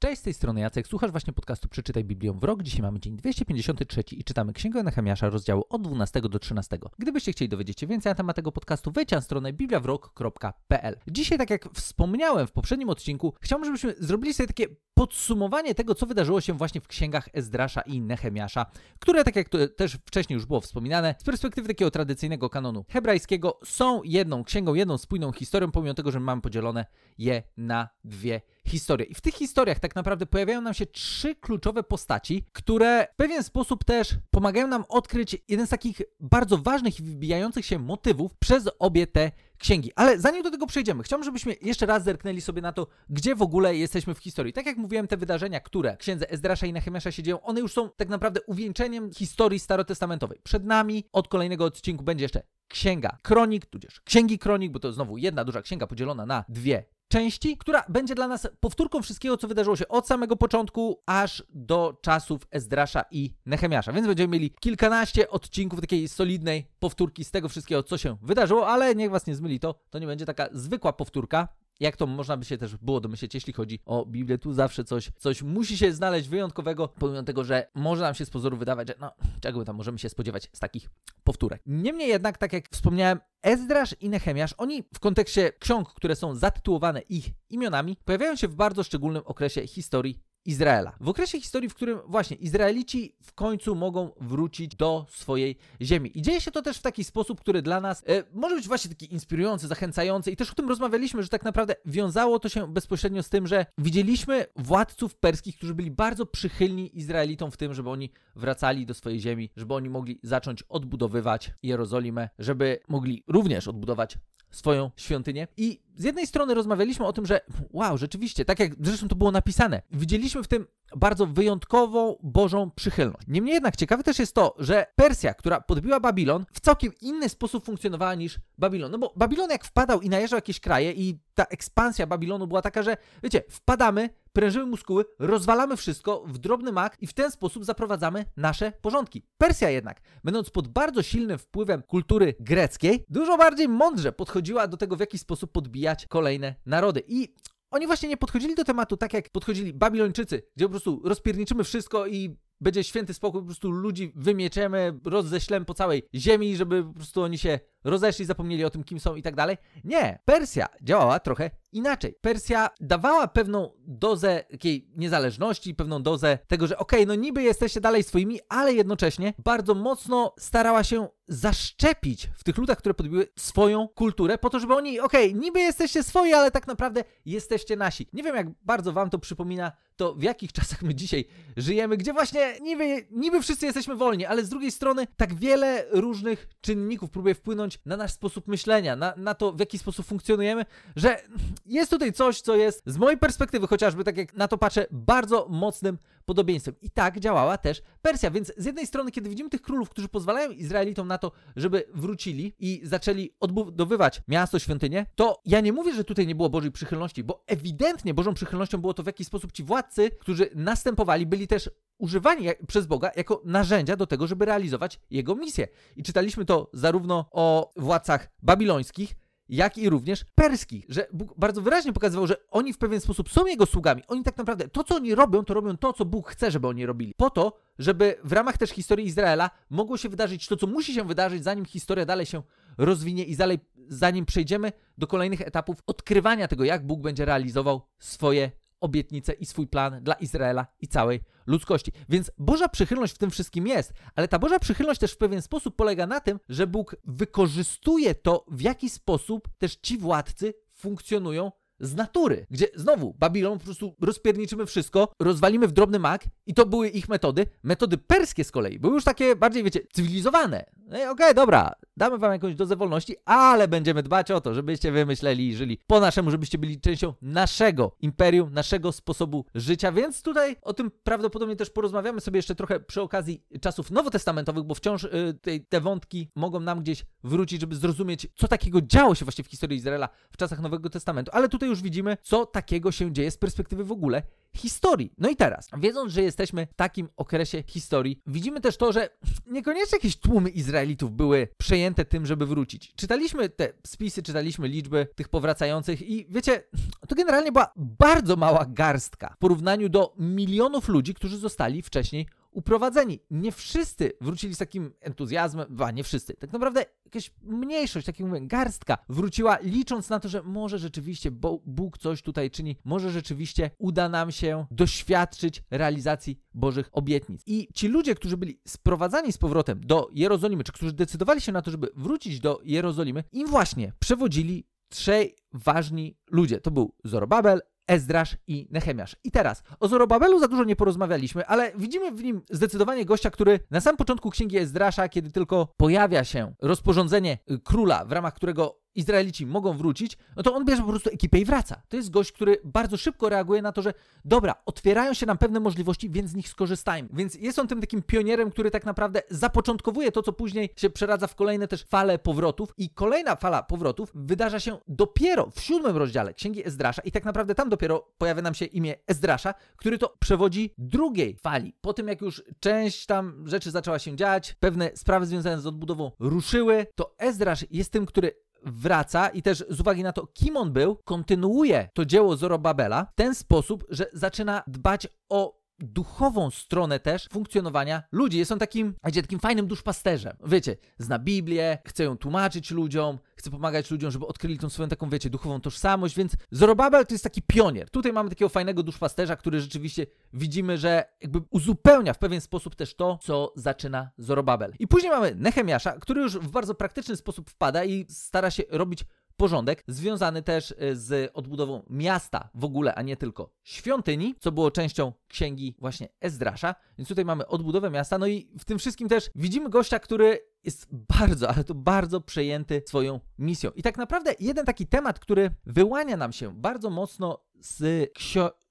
Cześć, z tej strony Jacek, słuchasz właśnie podcastu Przeczytaj Biblię w rok. Dzisiaj mamy dzień 253 i czytamy Księgę Nehemiasza, rozdziału od 12 do 13. Gdybyście chcieli dowiedzieć się więcej na temat tego podcastu, wejdź na stronę bibliawrok.pl. Dzisiaj, tak jak wspomniałem w poprzednim odcinku, chciałbym, żebyśmy zrobili sobie takie podsumowanie tego, co wydarzyło się właśnie w księgach Ezdrasza i Nehemiasza, które, tak jak to też wcześniej już było wspominane, z perspektywy takiego tradycyjnego kanonu hebrajskiego są jedną księgą, jedną spójną historią, pomimo tego, że mamy podzielone je na dwie historie. I w tych historiach tak naprawdę pojawiają nam się trzy kluczowe postaci, które w pewien sposób też pomagają nam odkryć jeden z takich bardzo ważnych i wybijających się motywów przez obie te księgi. Ale zanim do tego przejdziemy, chciałbym, żebyśmy jeszcze raz zerknęli sobie na to, gdzie w ogóle jesteśmy w historii. Tak jak mówiłem, te wydarzenia, które księdze Ezdrasza i Nehemiasza się dzieją, one już są tak naprawdę uwieńczeniem historii starotestamentowej. Przed nami od kolejnego odcinku będzie jeszcze księga kronik, tudzież księgi kronik, bo to znowu jedna duża księga podzielona na dwie części, która będzie dla nas powtórką wszystkiego, co wydarzyło się od samego początku aż do czasów Ezdrasza i Nehemiasza. Więc będziemy mieli kilkanaście odcinków takiej solidnej powtórki z tego wszystkiego, co się wydarzyło, ale niech was nie zmyli to, to nie będzie taka zwykła powtórka, jak to można by się też było domyśleć, jeśli chodzi o Biblię, tu zawsze coś, coś musi się znaleźć wyjątkowego, pomimo tego, że może nam się z pozoru wydawać, że no, czego tam możemy się spodziewać z takich powtórek. Niemniej jednak, tak jak wspomniałem, Ezdrasz i Nehemiasz, oni w kontekście ksiąg, które są zatytułowane ich imionami, pojawiają się w bardzo szczególnym okresie historii Izraela. W okresie historii, w którym właśnie Izraelici w końcu mogą wrócić do swojej ziemi. I dzieje się to też w taki sposób, który dla nas e, może być właśnie taki inspirujący, zachęcający. I też o tym rozmawialiśmy, że tak naprawdę wiązało to się bezpośrednio z tym, że widzieliśmy władców perskich, którzy byli bardzo przychylni Izraelitom w tym, żeby oni wracali do swojej ziemi, żeby oni mogli zacząć odbudowywać Jerozolimę, żeby mogli również odbudować swoją świątynię. I z jednej strony rozmawialiśmy o tym, że wow, rzeczywiście, tak jak zresztą to było napisane, widzieliśmy w tym bardzo wyjątkową Bożą przychylność. Niemniej jednak ciekawe też jest to, że Persja, która podbiła Babilon, w całkiem inny sposób funkcjonowała niż Babilon. No bo Babilon jak wpadał i najeżdżał jakieś kraje i ta ekspansja Babilonu była taka, że wiecie, wpadamy, prężymy muskuły, rozwalamy wszystko w drobny mak i w ten sposób zaprowadzamy nasze porządki. Persja jednak, będąc pod bardzo silnym wpływem kultury greckiej, dużo bardziej mądrze podchodziła do tego, w jaki sposób podbijać kolejne narody. I oni właśnie nie podchodzili do tematu tak, jak podchodzili Babilończycy, gdzie po prostu rozpierniczymy wszystko i będzie święty spokój, po prostu ludzi wymieciemy, rozześlemy po całej ziemi, żeby po prostu oni się rozeszli, zapomnieli o tym, kim są i tak dalej. Nie, Persja działała trochę inaczej. Persja dawała pewną dozę takiej niezależności, pewną dozę tego, że okej, okay, no niby jesteście dalej swoimi, ale jednocześnie bardzo mocno starała się zaszczepić w tych ludach, które podbiły swoją kulturę, po to, żeby oni, okej, okay, niby jesteście swoi, ale tak naprawdę jesteście nasi. Nie wiem, jak bardzo wam to przypomina to w jakich czasach my dzisiaj żyjemy, gdzie właśnie niby, niby wszyscy jesteśmy wolni, ale z drugiej strony tak wiele różnych czynników próbuje wpłynąć na nasz sposób myślenia, na, na to, w jaki sposób funkcjonujemy, że jest tutaj coś, co jest z mojej perspektywy chociażby, tak jak na to patrzę, bardzo mocnym podobieństwem. I tak działała też Persja, więc z jednej strony, kiedy widzimy tych królów, którzy pozwalają Izraelitom na to, żeby wrócili i zaczęli odbudowywać miasto, świątynię, to ja nie mówię, że tutaj nie było Bożej przychylności, bo ewidentnie Bożą przychylnością było to, w jaki sposób ci władcy, którzy następowali, byli też używani przez Boga jako narzędzia do tego, żeby realizować Jego misję. I czytaliśmy to zarówno o władcach babilońskich, jak i również perskich, że Bóg bardzo wyraźnie pokazywał, że oni w pewien sposób są jego sługami. Oni tak naprawdę to, co oni robią, to robią to, co Bóg chce, żeby oni robili. Po to, żeby w ramach też historii Izraela mogło się wydarzyć to, co musi się wydarzyć, zanim historia dalej się rozwinie i dalej, zanim przejdziemy do kolejnych etapów odkrywania tego, jak Bóg będzie realizował swoje obietnicę i swój plan dla Izraela i całej ludzkości. Więc Boża przychylność w tym wszystkim jest, ale ta Boża przychylność też w pewien sposób polega na tym, że Bóg wykorzystuje to, w jaki sposób też ci władcy funkcjonują z natury, gdzie znowu Babilon po prostu rozpierniczymy wszystko, rozwalimy w drobny mak i to były ich metody. Metody perskie z kolei były już takie bardziej, wiecie, cywilizowane. No okej, okay, dobra, damy wam jakąś dozę wolności, ale będziemy dbać o to, żebyście wymyśleli i żyli po naszemu, żebyście byli częścią naszego imperium, naszego sposobu życia, więc tutaj o tym prawdopodobnie też porozmawiamy sobie jeszcze trochę przy okazji czasów nowotestamentowych, bo wciąż y, te, te wątki mogą nam gdzieś wrócić, żeby zrozumieć, co takiego działo się właśnie w historii Izraela w czasach Nowego Testamentu, ale tutaj już widzimy, co takiego się dzieje z perspektywy w ogóle historii. No i teraz, wiedząc, że jesteśmy w takim okresie historii, widzimy też to, że niekoniecznie jakieś tłumy Izraelitów były przejęte tym, żeby wrócić. Czytaliśmy te spisy, czytaliśmy liczby tych powracających i wiecie, to generalnie była bardzo mała garstka w porównaniu do milionów ludzi, którzy zostali wcześniej uprowadzeni. Nie wszyscy wrócili z takim entuzjazmem, ba, nie wszyscy. Tak naprawdę jakaś mniejszość, tak jak mówię, garstka wróciła, licząc na to, że może rzeczywiście Bóg coś tutaj czyni, może rzeczywiście uda nam się doświadczyć realizacji Bożych obietnic. I ci ludzie, którzy byli sprowadzani z powrotem do Jerozolimy, czy którzy decydowali się na to, żeby wrócić do Jerozolimy, im właśnie przewodzili trzej ważni ludzie. To był Zorobabel, Ezdrasz i Nehemiasz. I teraz, o Zorobabelu za dużo nie porozmawialiśmy, ale widzimy w nim zdecydowanie gościa, który na samym początku księgi Ezdrasza, kiedy tylko pojawia się rozporządzenie króla, w ramach którego Izraelici mogą wrócić, no to on bierze po prostu ekipę i wraca. To jest gość, który bardzo szybko reaguje na to, że dobra, otwierają się nam pewne możliwości, więc z nich skorzystajmy. Więc jest on tym takim pionierem, który tak naprawdę zapoczątkowuje to, co później się przeradza w kolejne też fale powrotów. I kolejna fala powrotów wydarza się dopiero w siódmym rozdziale Księgi Ezdrasza i tak naprawdę tam dopiero pojawia nam się imię Ezdrasza, który to przewodzi drugiej fali. Po tym, jak już część tam rzeczy zaczęła się dziać, pewne sprawy związane z odbudową ruszyły, to Ezdrasz jest tym, który wraca i też z uwagi na to, kim on był, kontynuuje to dzieło Zorobabela w ten sposób, że zaczyna dbać o duchową stronę też funkcjonowania ludzi. Jest on takim, wiecie, takim fajnym duszpasterzem. Wiecie, zna Biblię, chce ją tłumaczyć ludziom, chce pomagać ludziom, żeby odkryli tą swoją taką, wiecie, duchową tożsamość, więc Zorobabel to jest taki pionier. Tutaj mamy takiego fajnego duszpasterza, który rzeczywiście widzimy, że jakby uzupełnia w pewien sposób też to, co zaczyna Zorobabel. I później mamy Nehemiasza, który już w bardzo praktyczny sposób wpada i stara się robić porządek, związany też y, z odbudową miasta w ogóle, a nie tylko świątyni, co było częścią księgi właśnie Ezdrasza. Więc tutaj mamy odbudowę miasta, no i w tym wszystkim też widzimy gościa, który jest bardzo, ale to bardzo przejęty swoją misją. I tak naprawdę jeden taki temat, który wyłania nam się bardzo mocno z,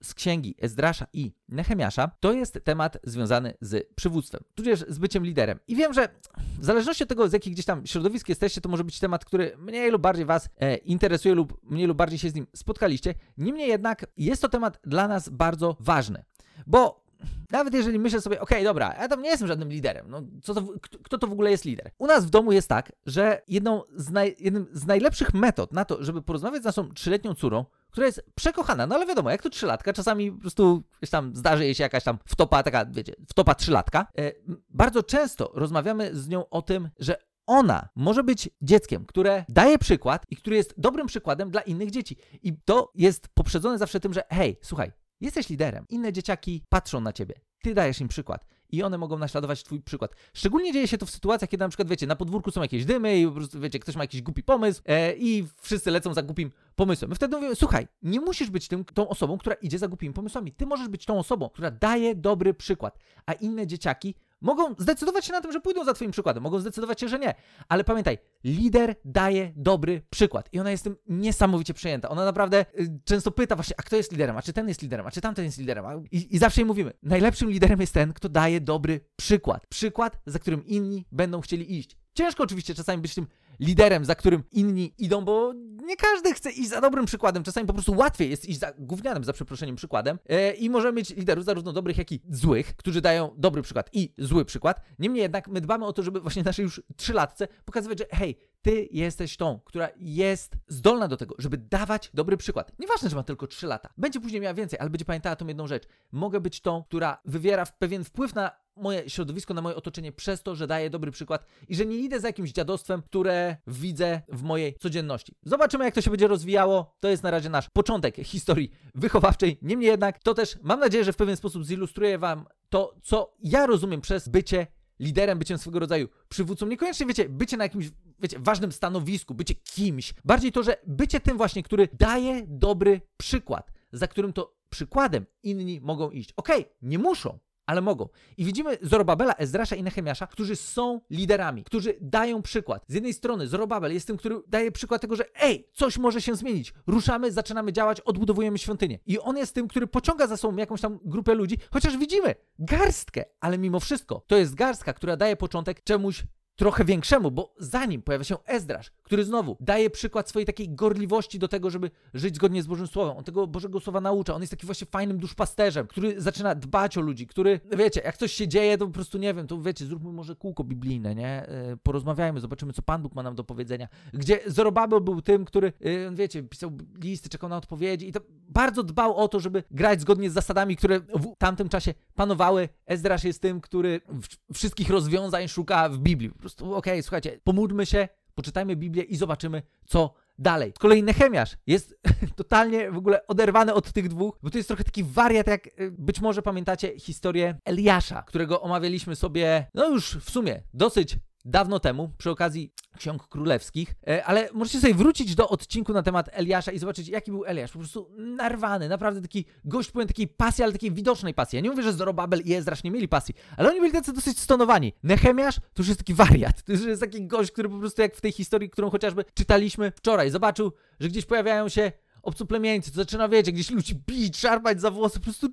z księgi Ezdrasza i Nehemiasza, to jest temat związany z przywództwem, tudzież z byciem liderem. I wiem, że w zależności od tego, z jakich gdzieś tam środowisk jesteście, to może być temat, który mniej lub bardziej Was e, interesuje lub mniej lub bardziej się z nim spotkaliście. Niemniej jednak jest to temat dla nas bardzo ważny, bo nawet jeżeli myślę sobie, okej, okay, dobra, ja tam nie jestem żadnym liderem, no co to, kto, to w ogóle jest lider? U nas w domu jest tak, że jedną z naj, jednym z najlepszych metod na to, żeby porozmawiać z naszą trzyletnią córą, która jest przekochana, no ale wiadomo, jak to trzylatka, czasami po prostu wiesz, tam zdarzy jej się jakaś tam wtopa, taka, wiecie, wtopa trzylatka. E, bardzo często rozmawiamy z nią o tym, że ona może być dzieckiem, które daje przykład i który jest dobrym przykładem dla innych dzieci. I to jest poprzedzone zawsze tym, że hej, słuchaj, Jesteś liderem. Inne dzieciaki patrzą na ciebie. Ty dajesz im przykład. I one mogą naśladować twój przykład. Szczególnie dzieje się to w sytuacjach, kiedy na przykład, wiecie, na podwórku są jakieś dymy i po prostu, wiecie, ktoś ma jakiś głupi pomysł e, i wszyscy lecą za głupim pomysłem. My wtedy mówimy, słuchaj, nie musisz być tym, tą osobą, która idzie za głupimi pomysłami. Ty możesz być tą osobą, która daje dobry przykład, a inne dzieciaki Mogą zdecydować się na tym, że pójdą za Twoim przykładem, mogą zdecydować się, że nie. Ale pamiętaj, lider daje dobry przykład i ona jest tym niesamowicie przejęta. Ona naprawdę y, często pyta właśnie, a kto jest liderem, a czy ten jest liderem, a czy tamten jest liderem. I, I zawsze jej mówimy, najlepszym liderem jest ten, kto daje dobry przykład. Przykład, za którym inni będą chcieli iść. Ciężko oczywiście czasami być tym liderem, za którym inni idą, bo nie każdy chce iść za dobrym przykładem. Czasami po prostu łatwiej jest iść za gównianym, za przeproszeniem, przykładem. E, I możemy mieć liderów zarówno dobrych, jak i złych, którzy dają dobry przykład i zły przykład. Niemniej jednak my dbamy o to, żeby właśnie naszej już trzylatce pokazywać, że hej, ty jesteś tą, która jest zdolna do tego, żeby dawać dobry przykład. Nieważne, że ma tylko 3 lata. Będzie później miała więcej, ale będzie pamiętała tą jedną rzecz. Mogę być tą, która wywiera pewien wpływ na moje środowisko, na moje otoczenie przez to, że daję dobry przykład i że nie idę za jakimś dziadostwem, które widzę w mojej codzienności. Zobaczymy, jak to się będzie rozwijało. To jest na razie nasz początek historii wychowawczej. Niemniej jednak, to też mam nadzieję, że w pewien sposób zilustruję Wam to, co ja rozumiem przez bycie liderem, byciem swego rodzaju przywódcą. Niekoniecznie, wiecie, bycie na jakimś, wiecie, ważnym stanowisku, bycie kimś. Bardziej to, że bycie tym właśnie, który daje dobry przykład, za którym to przykładem inni mogą iść. Okej, okay, nie muszą, ale mogą. I widzimy Zorobabela, Ezdrasza i Nehemiasza, którzy są liderami, którzy dają przykład. Z jednej strony Zorobabel jest tym, który daje przykład tego, że ej, coś może się zmienić. Ruszamy, zaczynamy działać, odbudowujemy świątynię. I on jest tym, który pociąga za sobą jakąś tam grupę ludzi, chociaż widzimy garstkę, ale mimo wszystko to jest garstka, która daje początek czemuś trochę większemu, bo za nim pojawia się Ezdrasz, który znowu daje przykład swojej takiej gorliwości do tego, żeby żyć zgodnie z Bożym Słowem. On tego Bożego Słowa naucza. On jest taki właśnie fajnym duszpasterzem, który zaczyna dbać o ludzi, który, wiecie, jak coś się dzieje, to po prostu nie wiem, to wiecie, zróbmy może kółko biblijne, nie? E, porozmawiajmy, zobaczymy, co Pan Bóg ma nam do powiedzenia. Gdzie Zorobabel był tym, który, e, wiecie, pisał listy, czekał na odpowiedzi i to bardzo dbał o to, żeby grać zgodnie z zasadami, które w tamtym czasie panowały. Ezdrasz jest tym, który wszystkich rozwiązań szuka w Biblii. Po prostu, okej, okay, słuchajcie, pomódlmy się, poczytajmy Biblię i zobaczymy, co dalej. Z kolei Nechemiasz jest totalnie w ogóle oderwany od tych dwóch, bo to jest trochę taki wariat, jak y, być może pamiętacie historię Eliasza, którego omawialiśmy sobie, no już w sumie dosyć dawno temu, przy okazji ksiąg królewskich, e, ale możecie sobie wrócić do odcinku na temat Eliasza i zobaczyć, jaki był Eliasz. Po prostu narwany, naprawdę taki gość powiem takiej pasji, ale takiej widocznej pasji. Ja nie mówię, że Zorobabel i Ezrasz nie mieli pasji, ale oni byli tacy dosyć stonowani. Nehemiasz to już jest taki wariat. To już jest taki gość, który po prostu jak w tej historii, którą chociażby czytaliśmy wczoraj, zobaczył, że gdzieś pojawiają się obcoplemieńcy, to zaczyna, wiecie, gdzieś ludzi bić, szarpać za włosy, po prostu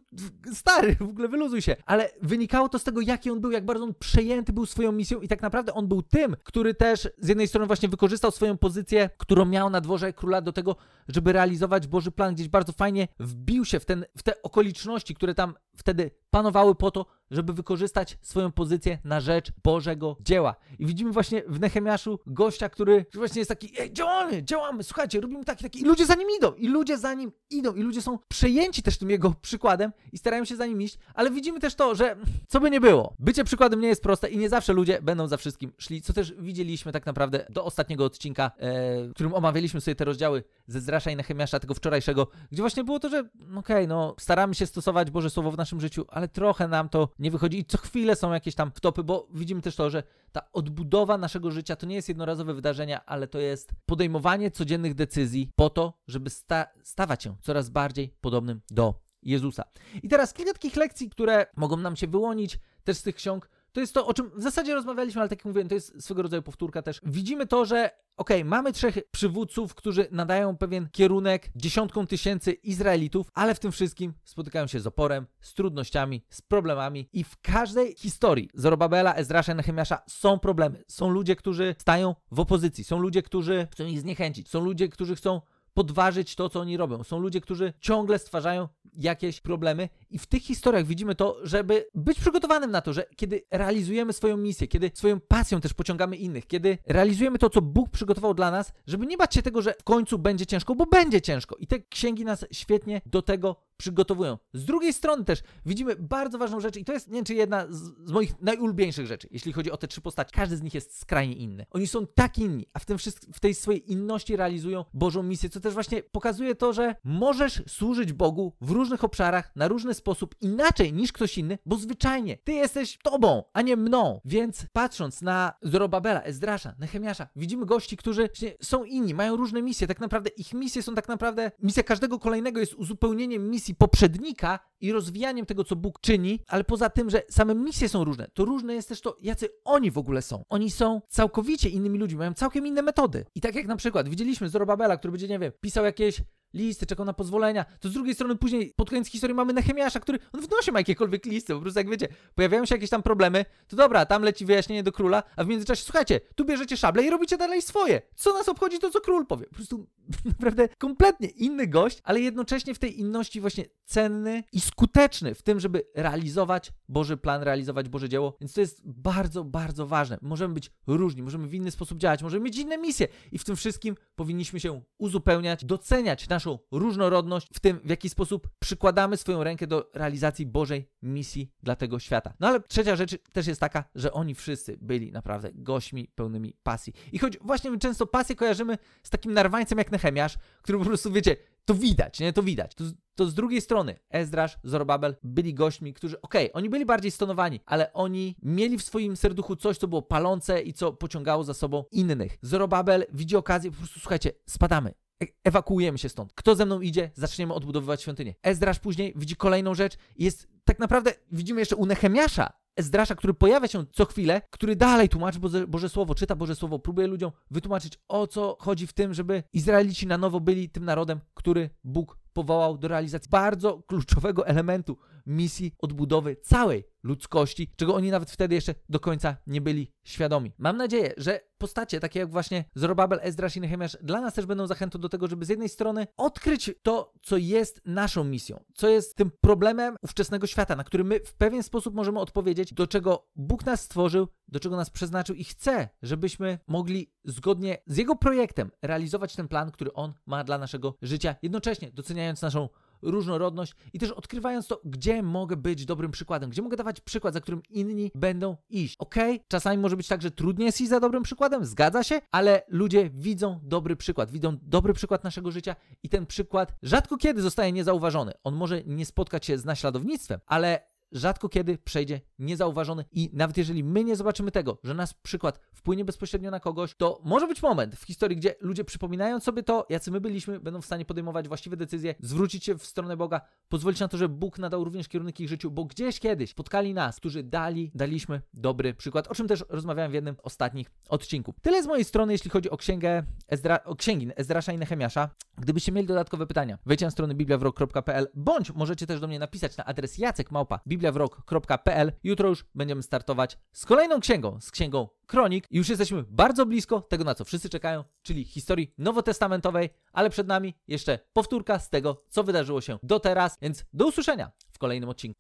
stary, w ogóle wyluzuj się. Ale wynikało to z tego, jaki on był, jak bardzo on przejęty był swoją misją i tak naprawdę on był tym, który też z jednej strony właśnie wykorzystał swoją pozycję, którą miał na dworze króla do tego, żeby realizować Boży plan, gdzieś bardzo fajnie wbił się w, ten, w te okoliczności, które tam wtedy panowały po to, żeby wykorzystać swoją pozycję na rzecz Bożego dzieła. I widzimy właśnie w Nehemiaszu gościa, który właśnie jest taki, ej, działamy, działamy, słuchajcie, robimy taki, taki i ludzie za nim idą, i ludzie za nim idą, i ludzie są przejęci też tym jego przykładem i starają się za nim iść, ale widzimy też to, że co by nie było, bycie przykładem nie jest proste i nie zawsze ludzie będą za wszystkim szli, co też widzieliśmy tak naprawdę do ostatniego odcinka, e, w którym omawialiśmy sobie te rozdziały ze Zrasza i Nehemiasza, tego wczorajszego, gdzie właśnie było to, że okej, okay, no staramy się stosować Boże Słowo w naszym życiu, ale trochę nam to nie wychodzi i co chwilę są jakieś tam wtopy, bo widzimy też to, że ta odbudowa naszego życia to nie jest jednorazowe wydarzenia, ale to jest podejmowanie codziennych decyzji po to, żeby sta stawać się coraz bardziej podobnym do Jezusa. I teraz kilka takich lekcji, które mogą nam się wyłonić też z tych ksiąg, to jest to, o czym w zasadzie rozmawialiśmy, ale tak jak mówiłem, to jest swego rodzaju powtórka też. Widzimy to, że okej, okay, mamy trzech przywódców, którzy nadają pewien kierunek dziesiątkom tysięcy Izraelitów, ale w tym wszystkim spotykają się z oporem, z trudnościami, z problemami i w każdej historii Zorobabela, Ezrasza, Nehemiasza są problemy. Są ludzie, którzy stają w opozycji, są ludzie, którzy chcą ich zniechęcić, są ludzie, którzy chcą podważyć to, co oni robią. Są ludzie, którzy ciągle stwarzają jakieś problemy i w tych historiach widzimy to, żeby być przygotowanym na to, że kiedy realizujemy swoją misję, kiedy swoją pasją też pociągamy innych, kiedy realizujemy to, co Bóg przygotował dla nas, żeby nie bać się tego, że w końcu będzie ciężko, bo będzie ciężko. I te księgi nas świetnie do tego przygotowują. Z drugiej strony też widzimy bardzo ważną rzecz i to jest, nie wiem, czy jedna z, z, moich najulubieńszych rzeczy, jeśli chodzi o te trzy postacie. Każdy z nich jest skrajnie inny. Oni są tak inni, a w, tym w tej swojej inności realizują Bożą misję, co też właśnie pokazuje to, że możesz służyć Bogu w różnych obszarach, na różny sposób, inaczej niż ktoś inny, bo zwyczajnie ty jesteś tobą, a nie mną. Więc patrząc na Zorobabela, Ezdrasza, Nehemiasza, widzimy gości, którzy są inni, mają różne misje. Tak naprawdę ich misje są tak naprawdę, misja każdego kolejnego jest uzupełnieniem misji poprzednika i rozwijaniem tego, co Bóg czyni, ale poza tym, że same misje są różne, to różne jest też to, jacy oni w ogóle są. Oni są całkowicie innymi ludźmi, mają całkiem inne metody. I tak jak na przykład widzieliśmy Zorobabela, który będzie, nie wiem, pisał jakieś listy, czekał na pozwolenia, to z drugiej strony później pod koniec historii mamy Nehemiasza, który on wnosi ma jakiekolwiek listy, po prostu jak wiecie, pojawiają się jakieś tam problemy, to dobra, tam leci wyjaśnienie do króla, a w międzyczasie, słuchajcie, tu bierzecie szable i robicie dalej swoje. Co nas obchodzi to, co król powie? Po prostu naprawdę kompletnie inny gość, ale jednocześnie w tej inności właśnie cenny i skuteczny w tym, żeby realizować Boży plan, realizować Boże dzieło, więc to jest bardzo, bardzo ważne. Możemy być różni, możemy w inny sposób działać, możemy mieć inne misje i w tym wszystkim powinniśmy się uzupełniać, doceniać nasz naszą różnorodność, w tym w jaki sposób przykładamy swoją rękę do realizacji Bożej misji dla tego świata. No ale trzecia rzecz też jest taka, że oni wszyscy byli naprawdę gośćmi pełnymi pasji. I choć właśnie my często pasję kojarzymy z takim narwańcem jak Nehemiasz, który po prostu, wiecie, to widać, nie? To widać. To, to z drugiej strony Ezdrasz, Zorobabel byli gośćmi, którzy, okej, okay, oni byli bardziej stonowani, ale oni mieli w swoim serduchu coś, co było palące i co pociągało za sobą innych. Zorobabel widzi okazję, po prostu, słuchajcie, spadamy. E, ewakuujemy się stąd. Kto ze mną idzie? Zaczniemy odbudowywać świątynię. Ezdrasz później widzi kolejną rzecz i jest tak naprawdę, widzimy jeszcze u Nehemiasza, Ezdrasza, który pojawia się co chwilę, który dalej tłumaczy Boże, Boże Słowo, czyta Boże Słowo, próbuje ludziom wytłumaczyć o co chodzi w tym, żeby Izraelici na nowo byli tym narodem, który Bóg powołał do realizacji bardzo kluczowego elementu misji odbudowy całej ludzkości, czego oni nawet wtedy jeszcze do końca nie byli świadomi. Mam nadzieję, że postacie takie jak właśnie Zorobabel, Ezdrasz i Nehemiasz dla nas też będą zachętą do tego, żeby z jednej strony odkryć to, co jest naszą misją, co jest tym problemem ówczesnego świata, na który my w pewien sposób możemy odpowiedzieć, do czego Bóg nas stworzył, do czego nas przeznaczył i chce, żebyśmy mogli zgodnie z Jego projektem realizować ten plan, który On ma dla naszego życia, jednocześnie doceniając naszą różnorodność i też odkrywając to, gdzie mogę być dobrym przykładem, gdzie mogę dawać przykład, za którym inni będą iść. Okay? czasami może być tak, że trudniej jest iść za dobrym przykładem, zgadza się, ale ludzie widzą dobry przykład, widzą dobry przykład naszego życia i ten przykład rzadko kiedy zostaje niezauważony. On może nie spotkać się z naśladownictwem, ale rzadko kiedy przejdzie niezauważony i nawet jeżeli my nie zobaczymy tego, że nasz przykład wpłynie bezpośrednio na kogoś, to może być moment w historii, gdzie ludzie przypominając sobie to, jacy my byliśmy, będą w stanie podejmować właściwe decyzje, zwrócić się w stronę Boga, pozwolić na to, że Bóg nadał również kierunek ich życiu, bo gdzieś kiedyś spotkali nas, którzy dali, daliśmy dobry przykład, o czym też rozmawiałem w jednym ostatnich odcinków. Tyle z mojej strony, jeśli chodzi o księgę Ezdra, o księgi Ezdrasza i Nehemiasza. Gdybyście mieli dodatkowe pytania, wejdźcie na stronę bibliawrok.pl bądź możecie też do mnie napisać na adres jacekmałpa bibliawrok.pl. Jutro już będziemy startować z kolejną księgą, z księgą Kronik. I już jesteśmy bardzo blisko tego, na co wszyscy czekają, czyli historii nowotestamentowej, ale przed nami jeszcze powtórka z tego, co wydarzyło się do teraz, więc do usłyszenia w kolejnym odcinku.